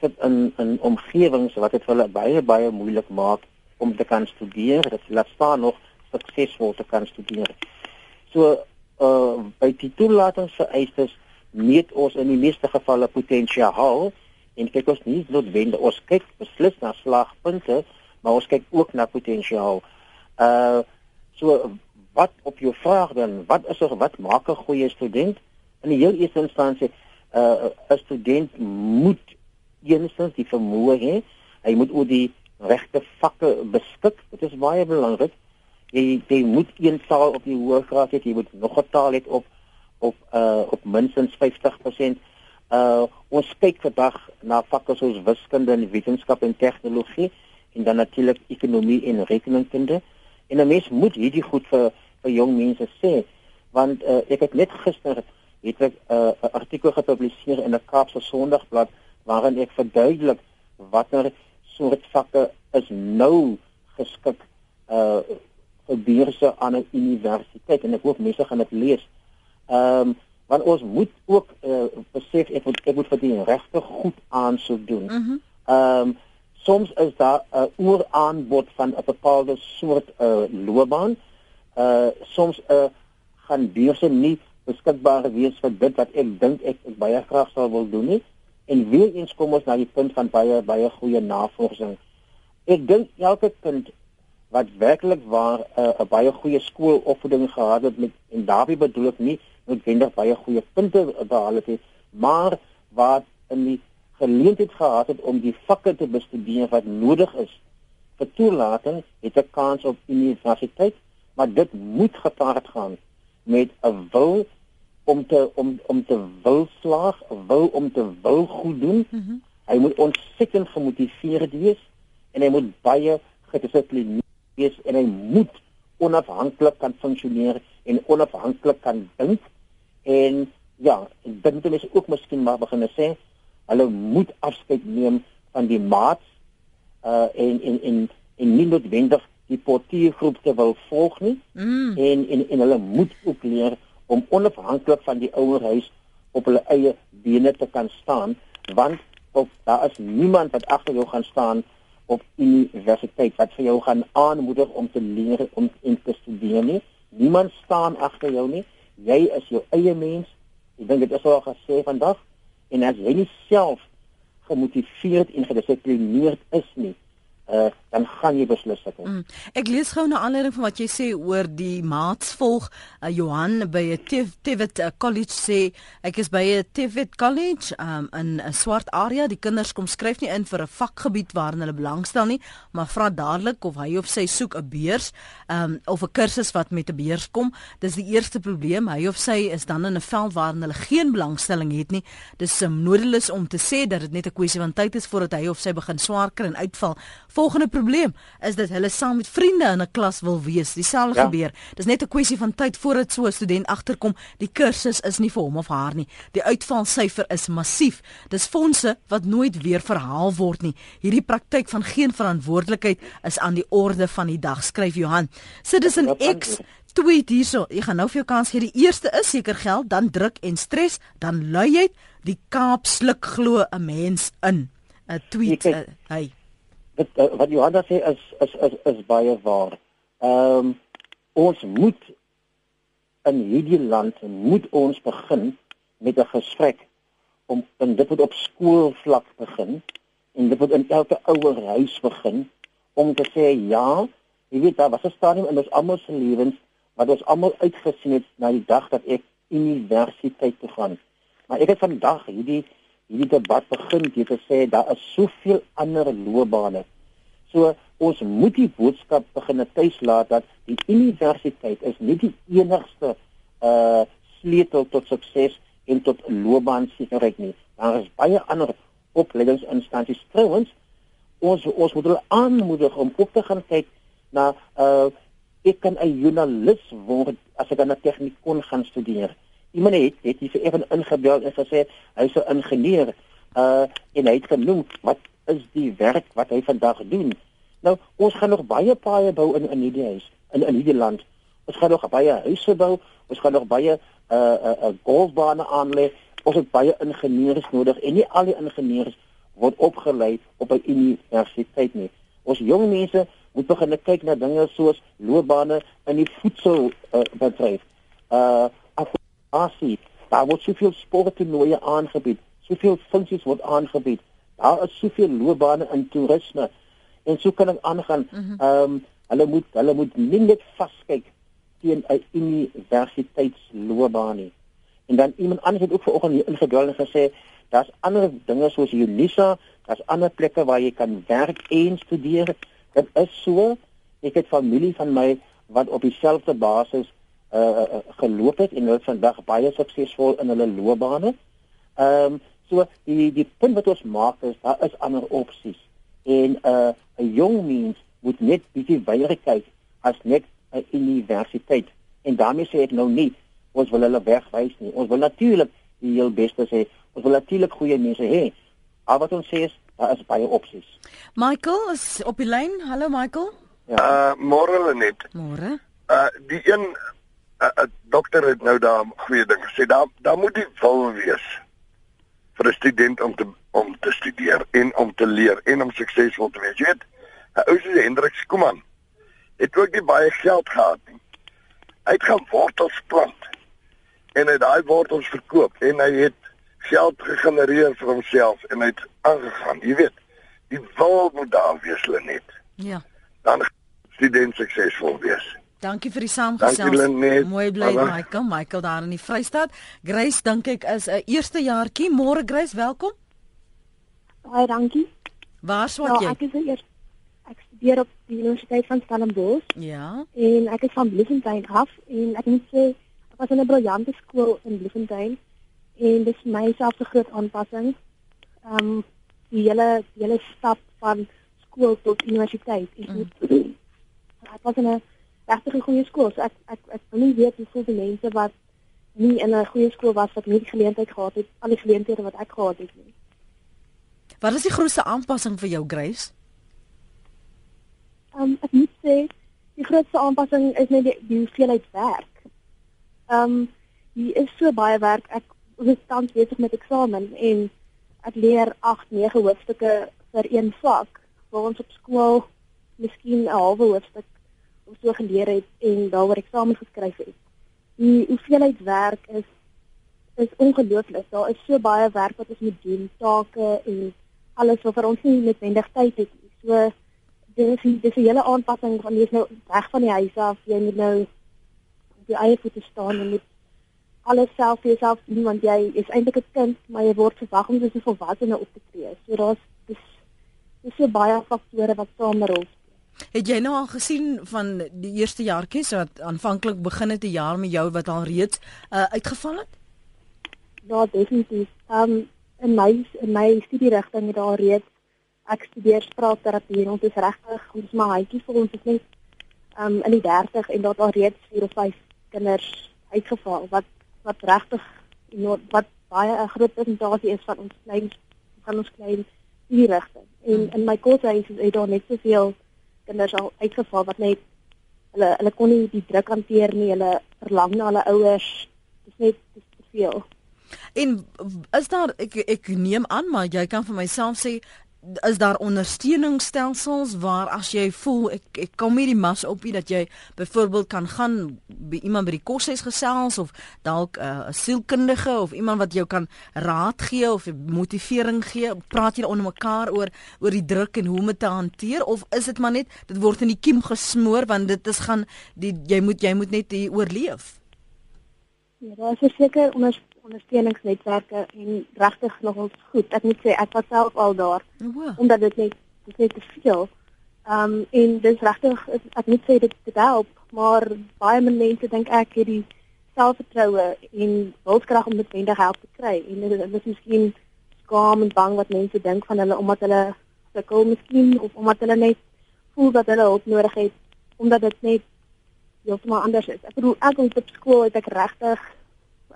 sit in in omgewings wat dit vir hulle baie baie moeilik maak om te kan studeer, dat hulle staan nog suksesvol te kan studeer. So uh by die toelatingsvereistes meet ons in die meeste gevalle potensiaal en kyk ons nie noodwendig ons kyk beslis na slagpunte, maar ons kyk ook na potensiaal. Uh so wat op jou vraag dan, wat is er wat maak 'n goeie student? In die heel eerste instansie uh 'n student moet eenstens die vermoë hê, hy moet ook die regte vakke beskik. Dit is baie belangrik. Jy jy moet een taal op die hoë graad hê, jy moet nog 'n taal hê op op uh op minstens 50%. Uh ons kyk vandag na vakke soos wiskunde en wetenskap en tegnologie en dan natuurlik ekonomie en rekenkunde. En 'n mens moet hierdie goed vir vir jong mense sê want uh, ek het net gister het ek 'n uh, artikel gepubliseer in 'n Kaapse Sondagblad waarin ek verduidelik watter soort vakke is nou geskik uh vir beurse aan 'n universiteit en ek hoop mense gaan dit lees. Ehm um, want ons moet ook uh besef ek moet ek moet vir die regte goed aansoek doen. Ehm mm um, soms is daar 'n uh, ooraanbod van 'n bepaalde soort uh loopbaan. Uh soms uh gaan beurse nie beskikbaar wees vir dit wat ek dink ek, ek baie graag sou wil doen nie. En weer eens kom ons na die punt van baie baie goeie navorsing. Ek dink elke kind wat werklik waar 'n uh, baie goeie skoolopvoeding gehad het met en daarby bedoel ek nie noodwendig baie goeie punte behaal het nie, maar wat in die geleentheid gehad het om die vakke te bestudeer wat nodig is vir toelating, het 'n kans op universiteit, maar dit moet gepaard gaan met 'n wil om te om om te wil slaag, wil om te wil goed doen. Mm -hmm. Hy moet ontsettend gemotiveerd wees en hy moet baie gedissiplineerd wees en hy moet onafhanklik kan funksioneer en onafhanklik kan dink. En ja, ek dink dit is ook miskien maar begin sê hulle moet afskeid neem van die maats uh en en en en nie noodwendig die portiergroep te wil volg nie mm. en en en hulle moet ook leer om onafhanklik van die ouerhuis op hulle eie bene te kan staan want of daar is niemand wat agter jou gaan staan op universiteit wat vir jou gaan aanmoedig om te leer om in te studeer nie. Niemand staan agter jou nie. Jy is jou eie mens. Ek dink dit is al gesê vandag. En as jy nie self gemotiveerd en gedissiplineerd is nie uh, dan gaan jy beslis sukkel. Mm. Ek lees gou 'n aanleiding van wat jy sê oor die maatsvolg. Uh, Johan by 'n Tivet uh, College sê ek is by 'n Tivet College um, in 'n swart area. Die kinders kom skryf nie in vir 'n vakgebied waarin hulle belangstel nie, maar vra dadelik of hy of sy soek 'n beurs um, of 'n kursus wat met 'n beurs kom. Dis die eerste probleem. Hy of sy is dan in 'n veld waarin hulle geen belangstelling het nie. Dis um, nodeloos om te sê dat dit net 'n kwessie van tyd is voordat hy of sy begin swaar kry en uitval volgende probleem is dat hulle saam met vriende in 'n klas wil wees. Dieselfde ja. gebeur. Dis net 'n kwessie van tyd voordat so 'n student agterkom, die kursus is nie vir hom of haar nie. Die uitvalsyfer is massief. Dis fondse wat nooit weer verhaal word nie. Hierdie praktyk van geen verantwoordelikheid is aan die orde van die dag, skryf Johan. Citizen X tweet hierso. Jy gaan nou vir jou kans gee. Die eerste is seker geld, dan druk en stres, dan luiheid. Die Kaap sluk glo 'n mens in. 'n Tweet, uh, hey dit uh, wat Johanna sê is is is is baie waar. Ehm um, ons moet in hierdie land moet ons begin met 'n gesprek om en dit moet op skoolvlak begin en dit moet in elke ouer huis begin om te sê ja, jy weet daar was 'n stadium in ons almal se lewens wat ons almal uitgesien het na die dag dat ek universiteit toe gaan. Maar ek het vandag hierdie hierdie debat begin deur te sê daar is soveel ander loopbane. So ons moet die boodskap begin tuislaat dat die universiteit is nie die enigste uh sleutel tot sukses en tot loopbaansekerheid nie. Daar is baie ander opleidingsinstansies trouens. Ons ons moet hulle aanmoedig om op te gaan kyk na uh ek kan 'n joernalis word as ek aan 'n tegniek kon gaan studeer iemand het het hier effe ingebel en gesê hy's 'n ingenieur uh en hy het genoem wat is die werk wat hy vandag doen. Nou ons gaan nog baie paaie bou in in hierdie huis in in hierdie land. Ons gaan nog baie huise bou, ons gaan nog baie uh uh, uh golfbane aanlê. Ons het baie ingenieurs nodig en nie al die ingenieurs word opgelei op 'n universiteit nie. Ons jong mense moet begin kyk na dinge soos loopbane in die voedselbedryf. Uh, uh Asie, daar word soveel sporttoernooie aangebied, soveel funksies word aangebied. Daar is soveel loopbane in toerisme en so kan dit aangaan. Mhm. Ehm mm um, hulle moet hulle moet nie net vaskyk teen 'n universiteitsloopbaan nie. En dan iemand anders het ook vanoggend hier ingebel en gesê daar's ander dinge soos Unisa, daar's ander plekke waar jy kan werk en studeer. Dit is so. Ek het familie van my wat op dieselfde basis uh, geloop het en hulle vandag baie suksesvol in hulle loopbane. Ehm um, so die die punt wat ons maak is daar is ander opsies en 'n uh, 'n jong mens moet net bietjie weier kyk as net 'n universiteit en daarmee sê ek nou nie ons wil hulle wegwys nie. Ons wil natuurlik die heel beste sê. Ons wil natuurlik goeie mense hê. Maar wat ons sê is daar is baie opsies. Michael is op die lyn. Hallo Michael. Ja. Uh môre net. Môre. Uh die een 'n uh, dokter het nou daar goeie ding gesê. Daar daar moet die wil wees vir 'n student om te om te studeer en om te leer en om suksesvol te wees. Jy weet, 'n ou soos Hendrik Skuman het ook nie baie geld gehad nie. Hy het gaan wortels plant en hy het daai wortels verkoop en hy het geld gegenereer vir homself en hy het aangegaan. Jy weet, die wil moet daar wees, Lenet. Ja. Dan student suksesvol wees. Dankie vir die saamgesels. Mooi bly Michael, Michael daar in die Vrystaat. Grace dink ek is 'n eerste jaartjie. Môre Grace, welkom. Baie dankie. Waar swat ja, jy? Ek is eers ek studeer op die Universiteit van Stellenbosch. Ja. En ek is van Bloemfontein af en ek moet sê ek was in 'n briljante skool in Bloemfontein en dis my selfse groot aanpassing. Ehm um, die hele die hele stap van skool tot universiteit. Ek moet mm. ek was in 'n regtig 'n goeie skool. So ek ek ek wil nie weet hoeveel die mense wat nie in 'n goeie skool was wat nie die geleentheid gehad het al die geleenthede wat ek gehad het nie. Wat is die grootste aanpassing vir jou, Grace? Ehm um, ek moet sê die grootste aanpassing is net die, die hoeveelheid werk. Ehm um, hier is so baie werk. Ek is tans besig met eksamen en ek leer 8, 9 hoofstukke vir een vak. Waar ons op skool miskien 'n halwe hoofstuk of so geleer het en daaroor eksamen geskryf het. Die hoeveelheid werk is is ongelooflik. Daar is so baie werk wat ons moet doen, take en alles wat vir ons nie noodwendig tyd het nie. So dis dis 'n hele aanpassing van jy's nou weg van die huis af, jy moet nou op jou eie voete staan en moet alles self vir jouself doen want jy is eintlik 'n kind, maar jy word verwag om soos 'n volwassene op te tree. So daar's dis dis so baie faktore wat saam rol Het jy nou al gesien van die eerste jaartjies wat aanvanklik begin het 'n jaar met jou wat al reeds uh, uitgeval het? Ja, definitief. Um in my in my studierigting het daar reeds ek studeer spraakterapie en ons is regtig ons maar hytjie vir ons is net um in die 30 en daar reeds 4 of 5 kinders uitgeval wat wat regtig wat baie 'n groot persentasie is van ons klein van ons klein studierigting. En hmm. in my koshuis het daar net soveel kinders al uitgeval wat net hulle hulle kon nie die druk hanteer nie. Hulle verlang na hulle ouers. Dit is net te veel. En is daar ek ek neem aan maar jy kan vir myself sê is daar ondersteuningsstelsels waar as jy voel ek ek kom hierdie mas op nie dat jy byvoorbeeld kan gaan by iemand by die koshuis gesels of dalk 'n uh, sielkundige of iemand wat jou kan raad gee of motivering gee praat jy onder mekaar oor oor die druk en hoe om dit te hanteer? Of is dit maar net dit word in die kiem gesmoor want dit is gaan die jy moet jy moet net oorleef? Ja, daar is seker ondersteuning ondersteuningsnetwerke en regtig nogals goed. Ek moet sê ek was self al daar. Oh. Omdat dit net dit net te veel. Ehm um, en dis regtig ek moet sê dit dit help, maar baie mense dink ek het die selfvertroue en wilskrag om dit wendig help te kry en dit is miskien skaam en bang wat mense dink van hulle omdat hulle sukkel miskien of omdat hulle net voel dat hulle hulp nodig het omdat dit net heeltemal anders is. Ek bedoel ek op skool het ek regtig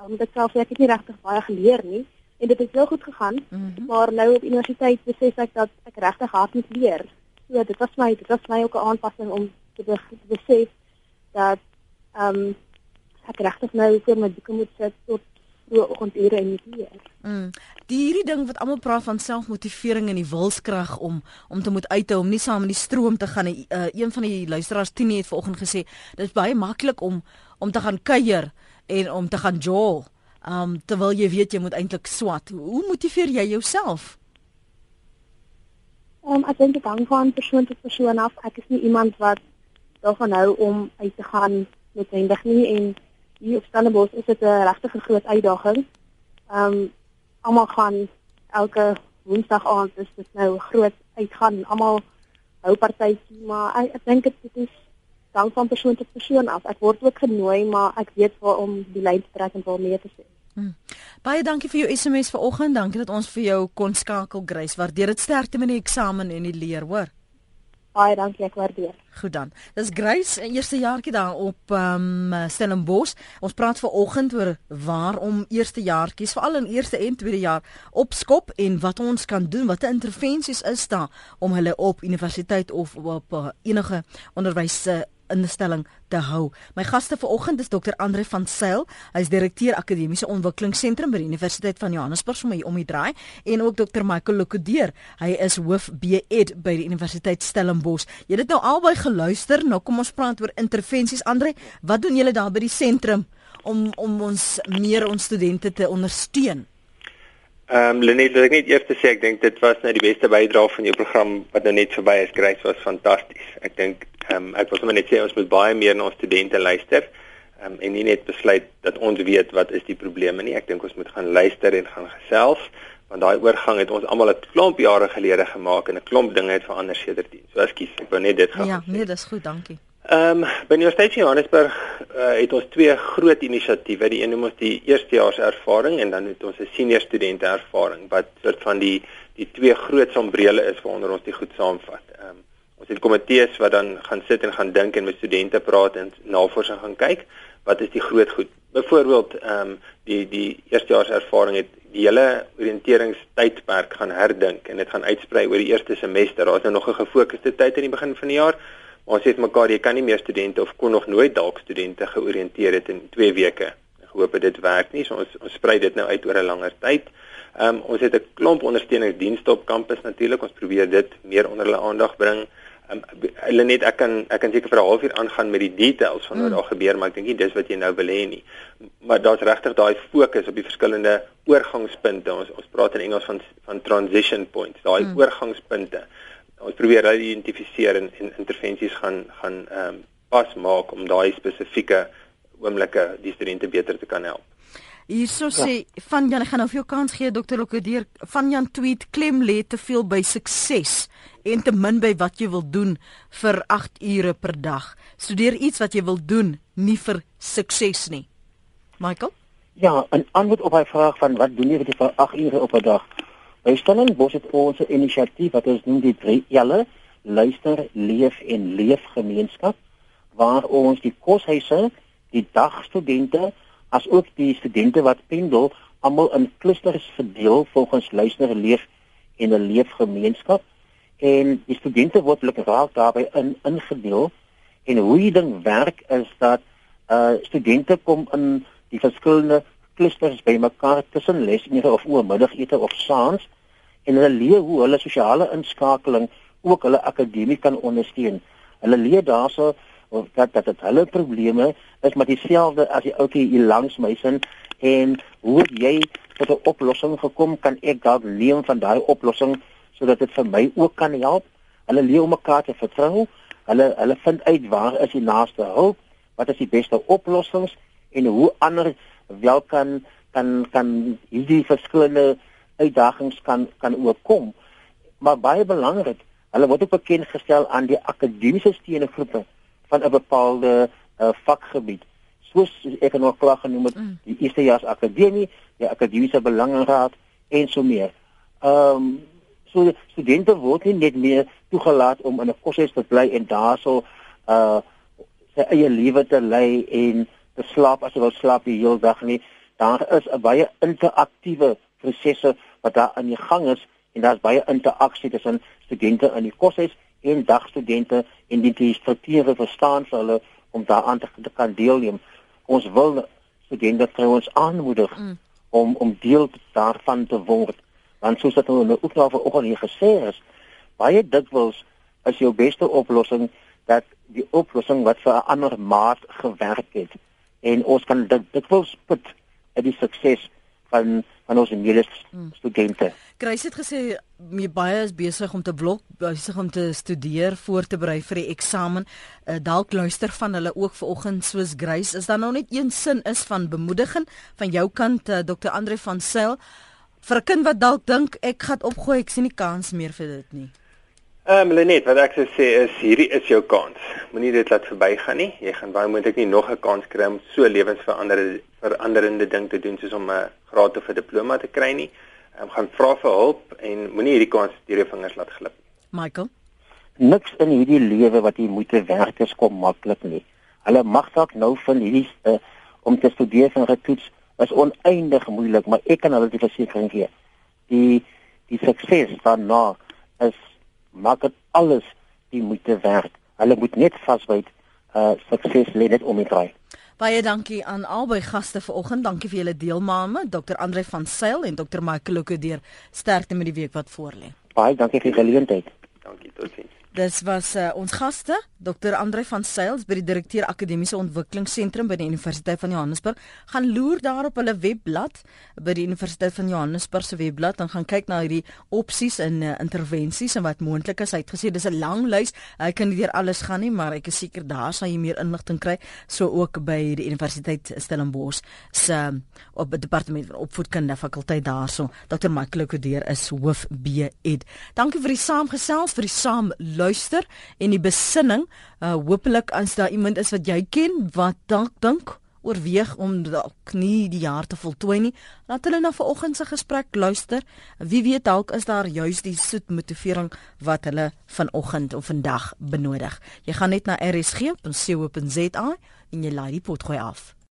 omdat ek self ek het nie regtig baie geleer nie en dit het heel goed gegaan mm -hmm. maar nou op universiteit besef ek dat ek regtig hard moet leer. So dit was my dit was my ook 'n aanpassing om te, be te besef dat ehm um, ek regtig nou vir my boeke moet sit tot vroeg oggendure en moet leer. Mm. Die hierdie ding wat almal praat van selfmotivering en die wilskrag om om te moet uithou om nie saam met die stroom te gaan. Uh, een van die luisteraars Tini het vanoggend gesê dit is baie maklik om om te gaan kuier en om te gaan jol. Um terwyl jy weet jy moet eintlik swat. Hoe motiveer jy jouself? Um ek dink dit hang van persoon tot persoon af. Ek is nie iemand wat daarvan hou om uit te gaan noodwendig nie en hier op Stellenbosch is dit 'n regtig groot uitdaging. Um almal gaan elke Woensdag aand is dit nou groot uitgaan. Almal hou partytjie, maar ek, ek dink dit is hang van persoon tot persoon af. Ek word ook genooi, maar ek weet waar om die lyn te trek en waar mee te sê. Hmm. Baie dankie vir jou SMS vanoggend. Dankie dat ons vir jou kon skakel, Grace. Waardeer dit sterkte met die eksamen en die leer, hoor. Baie dankie, ek waardeer. Goed dan. Dis Grace, eerste jaartjie daar op ehm um, Stellenbosch. Ons praat vanoggend oor waarom eerste jaartjies, veral in eerste en tweede jaar, opskop en wat ons kan doen, watter intervensies is daar om hulle op universiteit of op uh, enige onderwys instelling te hou. My gaste vanoggend is Dr. Andre van Sail, hy is direkteur akademiese ontwikkelingsentrum by die Universiteit van Johannesburg om hier om die draai en ook Dr. Michael Lokudeer, hy is hoof BEd by die Universiteit Stellenbosch. Julle het nou albei geluister, nou kom ons praat oor intervensies. Andre, wat doen julle daar by die sentrum om om ons meer ons studente te ondersteun? Ehm um, Lenet, ek net eers te sê ek dink dit was nou die beste bydrae van jou program wat nou net verby is. Grace was fantasties. Ek dink ehm um, ek wil sommer net sê ons moet baie meer na ons studente luister. Ehm um, en nie net besluit dat ons weet wat is die probleme nie. Ek dink ons moet gaan luister en gaan gesels want daai oorgang het ons almal 'n klomp jare gelede gemaak en 'n klomp dinge het verander sedertdien. So ekskuus, ek wou net dit gou Ja, nee, dis goed, dankie. Ehm um, by Universiteit van Johannesburg uh, het ons twee groot inisiatiewe. Die een noem ons die eerstejaars ervaring en dan het ons 'n senior studente ervaring wat soort van die die twee groot sombrele is waaronder ons die goed saamvat. Ehm um, ons het komitees wat dan gaan sit en gaan dink en met studente praat en navorsing gaan kyk. Wat is die groot goed? Byvoorbeeld ehm um, die die eerstejaars ervaring het die hele oriënteringstydperk gaan herdink en dit gaan uitsprei oor die eerste semester. Daar's nou nog 'n gefokusde tyd aan die begin van die jaar Ons sê mekaar jy kan nie meer studente of kon nog nooit dalk studente georiënteer het in 2 weke. Ek hoop dit werk nie. So ons ons sprei dit nou uit oor 'n langer tyd. Ehm um, ons het 'n klomp ondersteuningsdienste op kampus natuurlik. Ons probeer dit meer onder hulle aandag bring. Ehm um, hulle net ek kan ek kan seker vir 'n halfuur aangaan met die details van wat mm. daar gebeur, maar ek dink nie dis wat jy nou wil hê nie. Maar daar's regtig daai fokus op die verskillende oorgangspunte. Ons ons praat in Engels van van transition points, daai mm. oorgangspunte ons probeer hulle identifiseer en, en intervensies gaan gaan ehm um, pas maak om daai spesifieke oomblikke die studente beter te kan help. Hierso ja. sê van Jan, ek gaan nou vir jou kans gee dokter Lokudeer. Van Jan tweet klem lê te veel by sukses en te min by wat jy wil doen vir 8 ure per dag. Studeer iets wat jy wil doen, nie vir sukses nie. Michael? Ja, 'n antwoord op hy vraag van wat doen jy vir 8 ure op 'n dag? By Stellenbosch het ons 'n inisiatief wat ons noem die 3 L'e, luister, leef en leef gemeenskap waar ons die koshuise, die dagstudente as ook die studente wat pendel almal in klusters verdeel volgens luister, leef en 'n leef gemeenskap en die studente word lekker daarbey in ingedeel en hoe die ding werk is dat uh studente kom in die verskillende klusters bymekaar tussen lesure of oormiddagete of saans en hulle leer hoe hulle sosiale inskakeling ook hulle akademie kan ondersteun. Hulle leer daarso dat dat dit hulle probleme is met dieselfde as die ouetjie hier langs my sin en hoe jy tot 'n oplossing gekom kan ek dalk leer van daai oplossing sodat dit vir my ook kan help. Hulle leer om mekaar te vertrou. Hulle hulle vind uit waar is die naaste hulp, wat is die beste oplossings en hoe ander wel kan kan kan hierdie verskillende uitdagings kan kan oorkom. Maar baie belangrik, hulle word ook bekend gestel aan die akademiese steunegroepe van 'n bepaalde uh, vakgebied. Soos ek nog klaar genoem het, mm. die eerstejaars akademie, die akademiese belangenraad en so meer. Ehm um, so studente word nie net meer toegelaat om in 'n koshuis te bly en daarso uh sy eie lewe te lei en te slaap as hulle wil slaap die hele dag nie. Daar is 'n baie interaktiewe prosesse wat daar aan die gang is en daar's baie interaksie tussen studente in die koshuis en dagstudente en die, die strukture verstaan vir hulle om daaraan te, te kan deelneem. Ons wil studente trouens aanmoedig mm. om om deel daarvan te word. Want soos dit nou ook nou vanoggend hier gesê is, baie dikwels is jou beste oplossing dat die oplossing wat vir 'n ander maat gewerk het en ons kan dit dikwels put uit die sukses van van ons mede studente. Hmm. Grace het gesê my baie is besig om te blok, besig om te studeer voor te berei vir die eksamen. Uh, dalk luister van hulle ook vanoggend soos Grace. Is daar nou net een sin is van bemoediging van jou kant uh, Dr. Andre van Sail vir 'n kind wat dalk dink ek gaan opgooi, ek sien nie kans meer vir dit nie. Ehm um, Lenet, wat ek sou sê is hierdie is jou kans. Moenie dit laat verbygaan nie. Jy gaan baie moontlik nie nog 'n kans kry om so lewensveranderende veranderende ding te doen soos om 'n graad of 'n diploma te kry nie. Ehm um, gaan vra vir hulp en moenie hierdie kans deur jou vingers laat glip nie. Michael, niks in hierdie lewe wat jy moet werk is kom maklik nie. Hulle mag dalk nou van hierdie uh, om te studeer van getoets is oneindig moeilik, maar ek kan hulle die versekering gee. Die die sukses daarna is maak dit alles die moeite werd. Hulle moet net vasbyt. uh sukses lê dit om die draai. Baie dankie aan albei gaste vanoggend. Dankie vir julle deelname, Dr. Andre van Sail en Dr. Michael Lokodeer. Sterkte met die week wat voorlê. Baie dankie vir die geleentheid. Dankie totsiens. Dis was uh, ons gaste, Dr. Andre van Sails by die direkteur Akademiese Ontwikkelingsentrum by die Universiteit van Johannesburg. Gaan loer daar op hulle webblad by die Universiteit van Johannesburg se webblad en gaan kyk na hierdie opsies en uh, intervensies en wat moontlik is. Hy het gesê dis 'n lang lys. Hy kan nie deur alles gaan nie, maar ek is seker daar sal jy meer inligting kry, so ook by die Universiteit Stellenbosch se op die departement van opvoedkunde fakulteit daarso. Dr. Michael Kodeer is hoof B Ed. Dankie vir die saamgesels, vir die saam luister en die besinning. Uh hopelik as daar iemand is wat jy ken wat dalk dink oorweeg om dalk nie die jaar te voltooi nie, laat hulle na vanoggend se gesprek luister. Wie weet dalk is daar juis die soet motivering wat hulle vanoggend of vandag benodig. Jy gaan net na rsg.co.za en jy laai die pot gooi af.